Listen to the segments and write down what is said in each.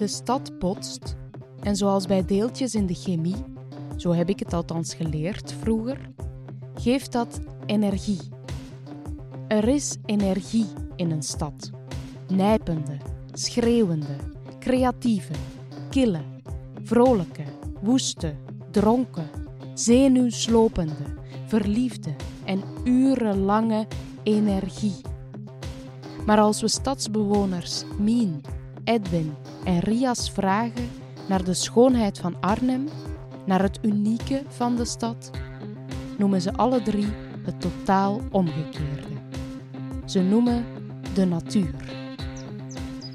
De stad botst en zoals bij deeltjes in de chemie, zo heb ik het althans geleerd vroeger, geeft dat energie. Er is energie in een stad. Nijpende, schreeuwende, creatieve, kille, vrolijke, woeste, dronken, zenuwslopende, verliefde en urenlange energie. Maar als we stadsbewoners Mien, Edwin en Rias vragen naar de schoonheid van Arnhem, naar het unieke van de stad, noemen ze alle drie het totaal omgekeerde. Ze noemen de natuur.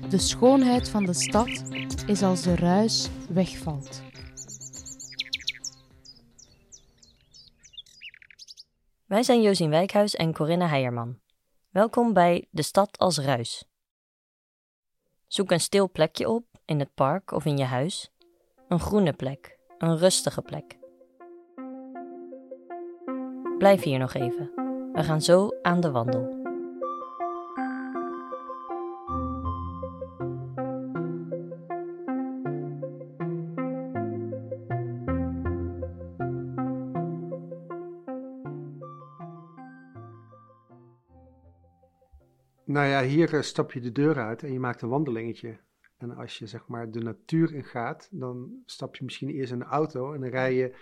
De schoonheid van de stad is als de ruis wegvalt. Wij zijn Josien Wijkhuis en Corinne Heijerman. Welkom bij De Stad als Ruis. Zoek een stil plekje op in het park of in je huis. Een groene plek, een rustige plek. Blijf hier nog even. We gaan zo aan de wandel. Nou ja, hier uh, stap je de deur uit en je maakt een wandelingetje. En als je zeg maar de natuur ingaat, dan stap je misschien eerst in de auto en dan rij je,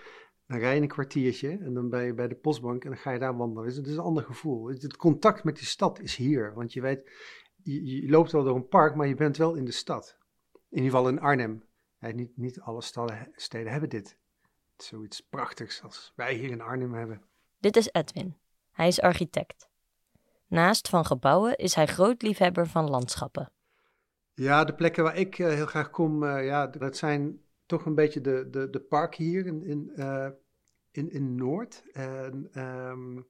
dan rij je een kwartiertje en dan ben je bij de postbank en dan ga je daar wandelen. Dus het is een ander gevoel. Het contact met die stad is hier, want je weet, je, loopt wel door een park, maar je bent wel in de stad. In ieder geval in Arnhem. Niet, niet alle steden hebben dit. Zoiets prachtigs als wij hier in Arnhem hebben. Dit is Edwin. Hij is architect. Naast van gebouwen is hij groot liefhebber van landschappen. Ja, de plekken waar ik uh, heel graag kom, uh, ja, dat zijn toch een beetje de, de, de parken hier in, in, uh, in, in Noord. En, um,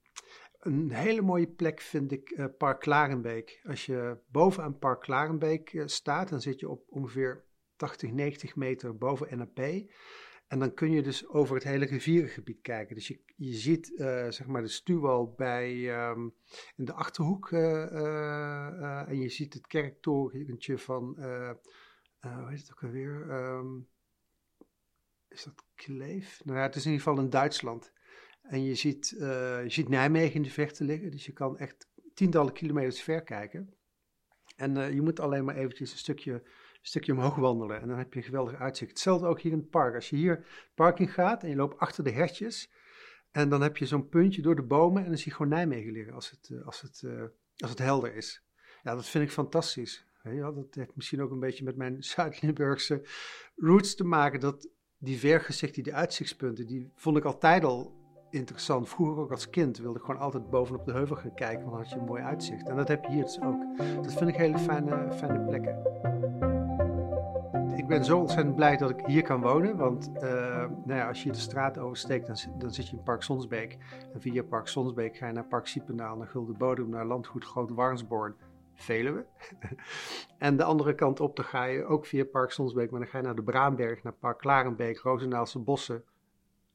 een hele mooie plek vind ik Park Klarenbeek. Als je bovenaan Park Klarenbeek staat, dan zit je op ongeveer 80, 90 meter boven NAP. En dan kun je dus over het hele rivierengebied kijken. Dus je, je ziet uh, zeg maar de stuwwal bij, um, in de Achterhoek. Uh, uh, en je ziet het kerktorentje van, hoe heet het ook alweer? Um, is dat Kleef? Nou ja, het is in ieder geval in Duitsland. En je ziet, je ziet Nijmegen in de verte liggen. Dus je kan echt tientallen kilometers ver kijken. En je moet alleen maar eventjes een stukje stukje omhoog wandelen en dan heb je een geweldig uitzicht. Hetzelfde ook hier in het park. Als je hier het park in gaat en je loopt achter de hertjes en dan heb je zo'n puntje door de bomen en dan zie je gewoon Nijmegen liggen als het, als het, als het helder is. Ja, dat vind ik fantastisch. Ja, dat heeft misschien ook een beetje met mijn Zuid-Limburgse roots te maken. Dat die vergezichten, die uitzichtspunten, die vond ik altijd al interessant. Vroeger ook als kind wilde ik gewoon altijd bovenop de heuvel gaan kijken, want dan had je een mooi uitzicht. En dat heb je hier dus ook. Dat vind ik hele fijne, fijne plekken ik ben zo ontzettend blij dat ik hier kan wonen. Want uh, nou ja, als je de straat oversteekt, dan, dan, zit je in Park Sonsbeek. En via Park Sonsbeek ga je naar Park Siependaal, naar Gulden Bodem, naar Landgoed Groot Warnsborn, Veluwe. en de andere kant op, dan ga je ook via Park Sonsbeek, maar dan ga je naar de Braamberg, naar Park Klarenbeek, Rozenaalse Bossen,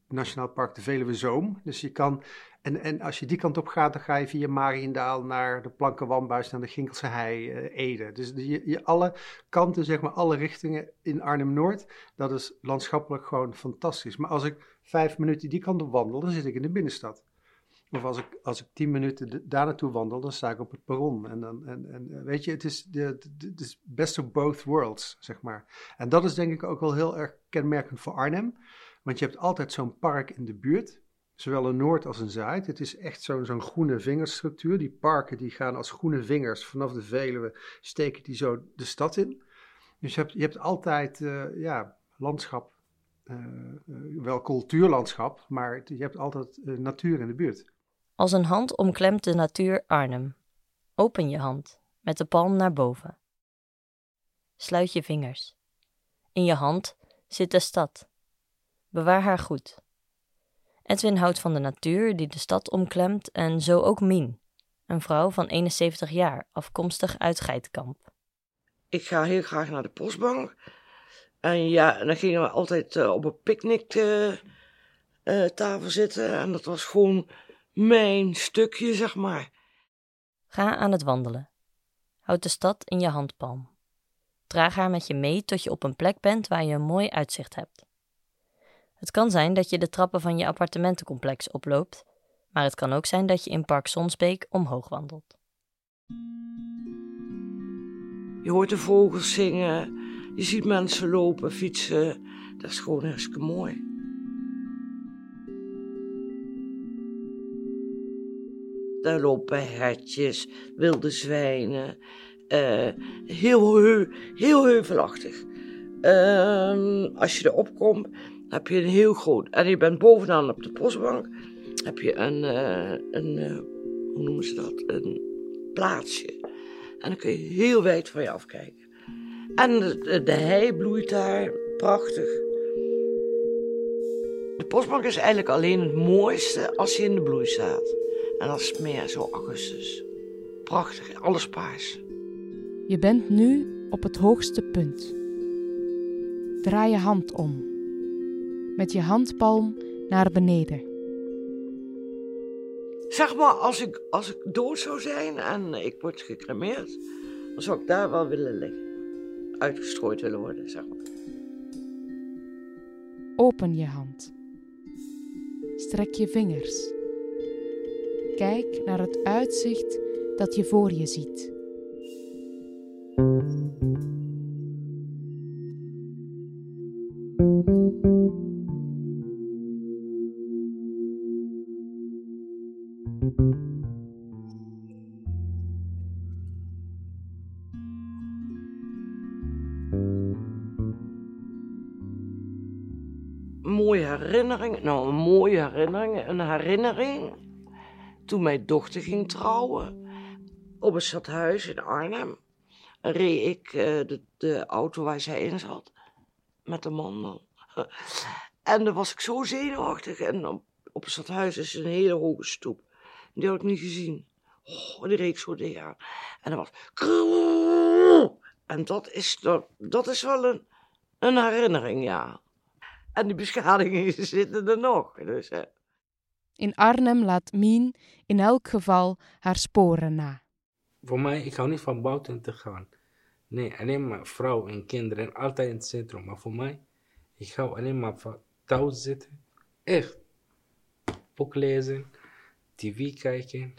Nationaal Park de Veluwe Zoom. Dus je kan, en, en als je die kant op gaat, dan ga je via Mariendaal naar de Plankenwambuis, naar de Ginkelse Hei, uh, Ede. Dus je, je, alle kanten, zeg maar, alle richtingen in Arnhem-Noord, dat is landschappelijk gewoon fantastisch. Maar als ik vijf minuten die kant op wandel, dan zit ik in de binnenstad. Of als ik, als ik tien minuten daar naartoe wandel, dan sta ik op het perron. En, dan, en, en weet je, het is, de, het is best of both worlds, zeg maar. En dat is denk ik ook wel heel erg kenmerkend voor Arnhem. Want je hebt altijd zo'n park in de buurt, zowel in Noord als in Zuid. Het is echt zo'n zo'n groene vingerstructuur. Die parken die gaan als groene vingers vanaf de Veluwe, steken die zo de stad in. Dus je hebt, je hebt altijd uh, ja, landschap, uh, uh, wel cultuurlandschap, maar je hebt altijd natuur in de buurt. Als een hand omklemt de natuur Arnhem. Open je hand, met de palm naar boven. Sluit je vingers. In je hand zit de stad. Bewaar haar goed. Edwin houdt van de natuur die de stad omklemt en zo ook Mien, een vrouw van 71 jaar, afkomstig uit Geitkamp. Ik ga heel graag naar de postbank. En ja, dan gingen we altijd uh, op een picknicktafel uh, uh, zitten. En dat was gewoon mijn stukje, zeg maar. Ga aan het wandelen. Houd de stad in je handpalm. Draag haar met je mee tot je op een plek bent waar je een mooi uitzicht hebt. Het kan zijn dat je de trappen van je appartementencomplex oploopt, maar het kan ook zijn dat je in Park Sonsbeek omhoog wandelt. Je hoort de vogels zingen, je ziet mensen lopen, fietsen. Dat is gewoon hartstikke mooi. Daar lopen hertjes, wilde zwijnen. Uh, heel, heel, heel heuvelachtig. Uh, als je erop komt, heb je een heel groot. En je bent bovenaan op de postbank. Heb je een, uh, een uh, hoe noemen ze dat? Een plaatsje. En dan kun je heel wijd van je afkijken. En de, de hei bloeit daar prachtig. De postbank is eigenlijk alleen het mooiste als je in de bloei staat. En dat is meer zo augustus. Prachtig, alles paars. Je bent nu op het hoogste punt. Draai je hand om. Met je handpalm naar beneden. Zeg maar, als ik, als ik dood zou zijn en ik word gecremeerd, dan zou ik daar wel willen liggen. Uitgestrooid willen worden, zeg maar. Open je hand. Strek je vingers. Kijk naar het uitzicht dat je voor je ziet. Nou een mooie herinnering, een herinnering toen mijn dochter ging trouwen op een stadhuis in Arnhem. Reed ik uh, de, de, auto waar zij in zat met de man dan. En dan was ik zo zenuwachtig en op, het stadhuis is een hele hoge stoep. Die had ik niet gezien. Oh, die reed zo tegen aan. En dat was... En dat is, dat is wel een, een herinnering, ja. En die beschadigingen zitten er nog. Dus, hè. In Arnhem laat Mien in elk geval haar sporen na. Voor mij, ik hou niet van buiten te gaan. Nee, alleen maar vrouw en kinderen, altijd in het centrum. Maar voor mij, ik hou alleen maar van thuis zitten. Echt. Boek lezen, tv kijken.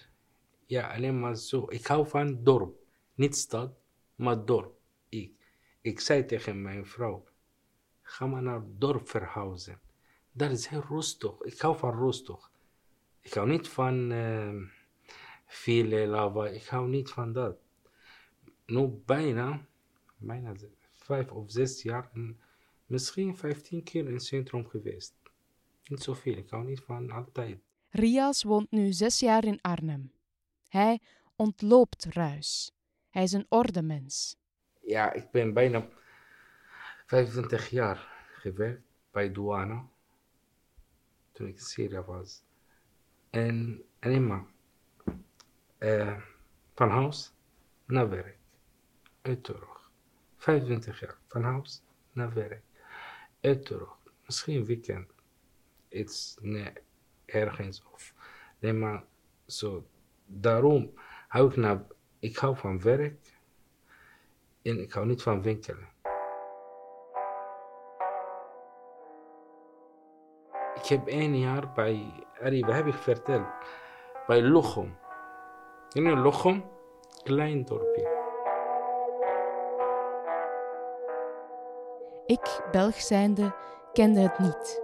Ja, alleen maar zo. Ik hou van dorp. Niet stad, maar dorp. Ik, ik zei tegen mijn vrouw, ga maar naar het dorp verhuizen. Dat is heel rustig. Ik hou van rustig. Ik hou niet van uh, veel lava. Ik hou niet van dat. Nu bijna, bijna vijf of zes jaar en misschien vijftien keer in het centrum geweest. Niet zoveel. Ik hou niet van altijd. Rias woont nu zes jaar in Arnhem. Hij ontloopt ruis. Hij is een ordemens. Ja, ik ben bijna 25 jaar gewerkt bij douane. Toen ik in Syrië was. En alleen maar uh, van huis naar werk. Terug. 25 jaar. Van huis naar werk. Uit terug. Misschien weekend. Iets nee, ergens. Of alleen maar zo. Daarom hou ik. Ik hou van werk. En ik hou niet van winkelen. Ik heb één jaar bij heb ik verteld, bij Lochem. In een Lochem, klein dorpje. Ik, Belg zijnde, kende het niet.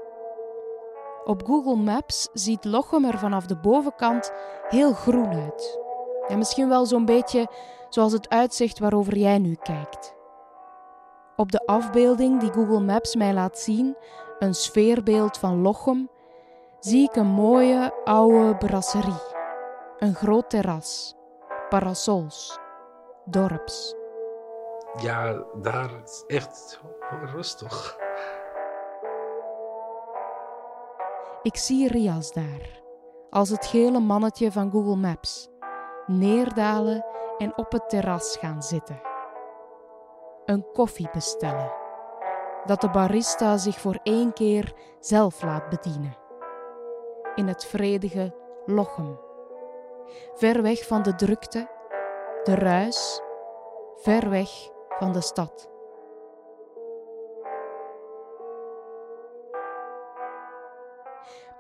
Op Google Maps ziet Lochem er vanaf de bovenkant heel groen uit. Ja, misschien wel zo'n beetje zoals het uitzicht waarover jij nu kijkt. Op de afbeelding die Google Maps mij laat zien, een sfeerbeeld van Lochem, zie ik een mooie oude brasserie. Een groot terras, parasols, dorps. Ja, daar is echt rustig. Ik zie Rias daar, als het gele mannetje van Google Maps, neerdalen en op het terras gaan zitten. Een koffie bestellen, dat de barista zich voor één keer zelf laat bedienen. In het vredige Lochem. Ver weg van de drukte, de ruis, ver weg van de stad.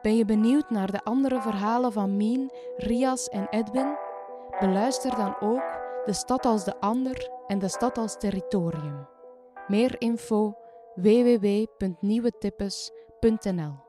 Ben je benieuwd naar de andere verhalen van Mien, Rias en Edwin? Beluister dan ook De Stad als de Ander en De Stad als Territorium. Meer info www.nieuwetippes.nl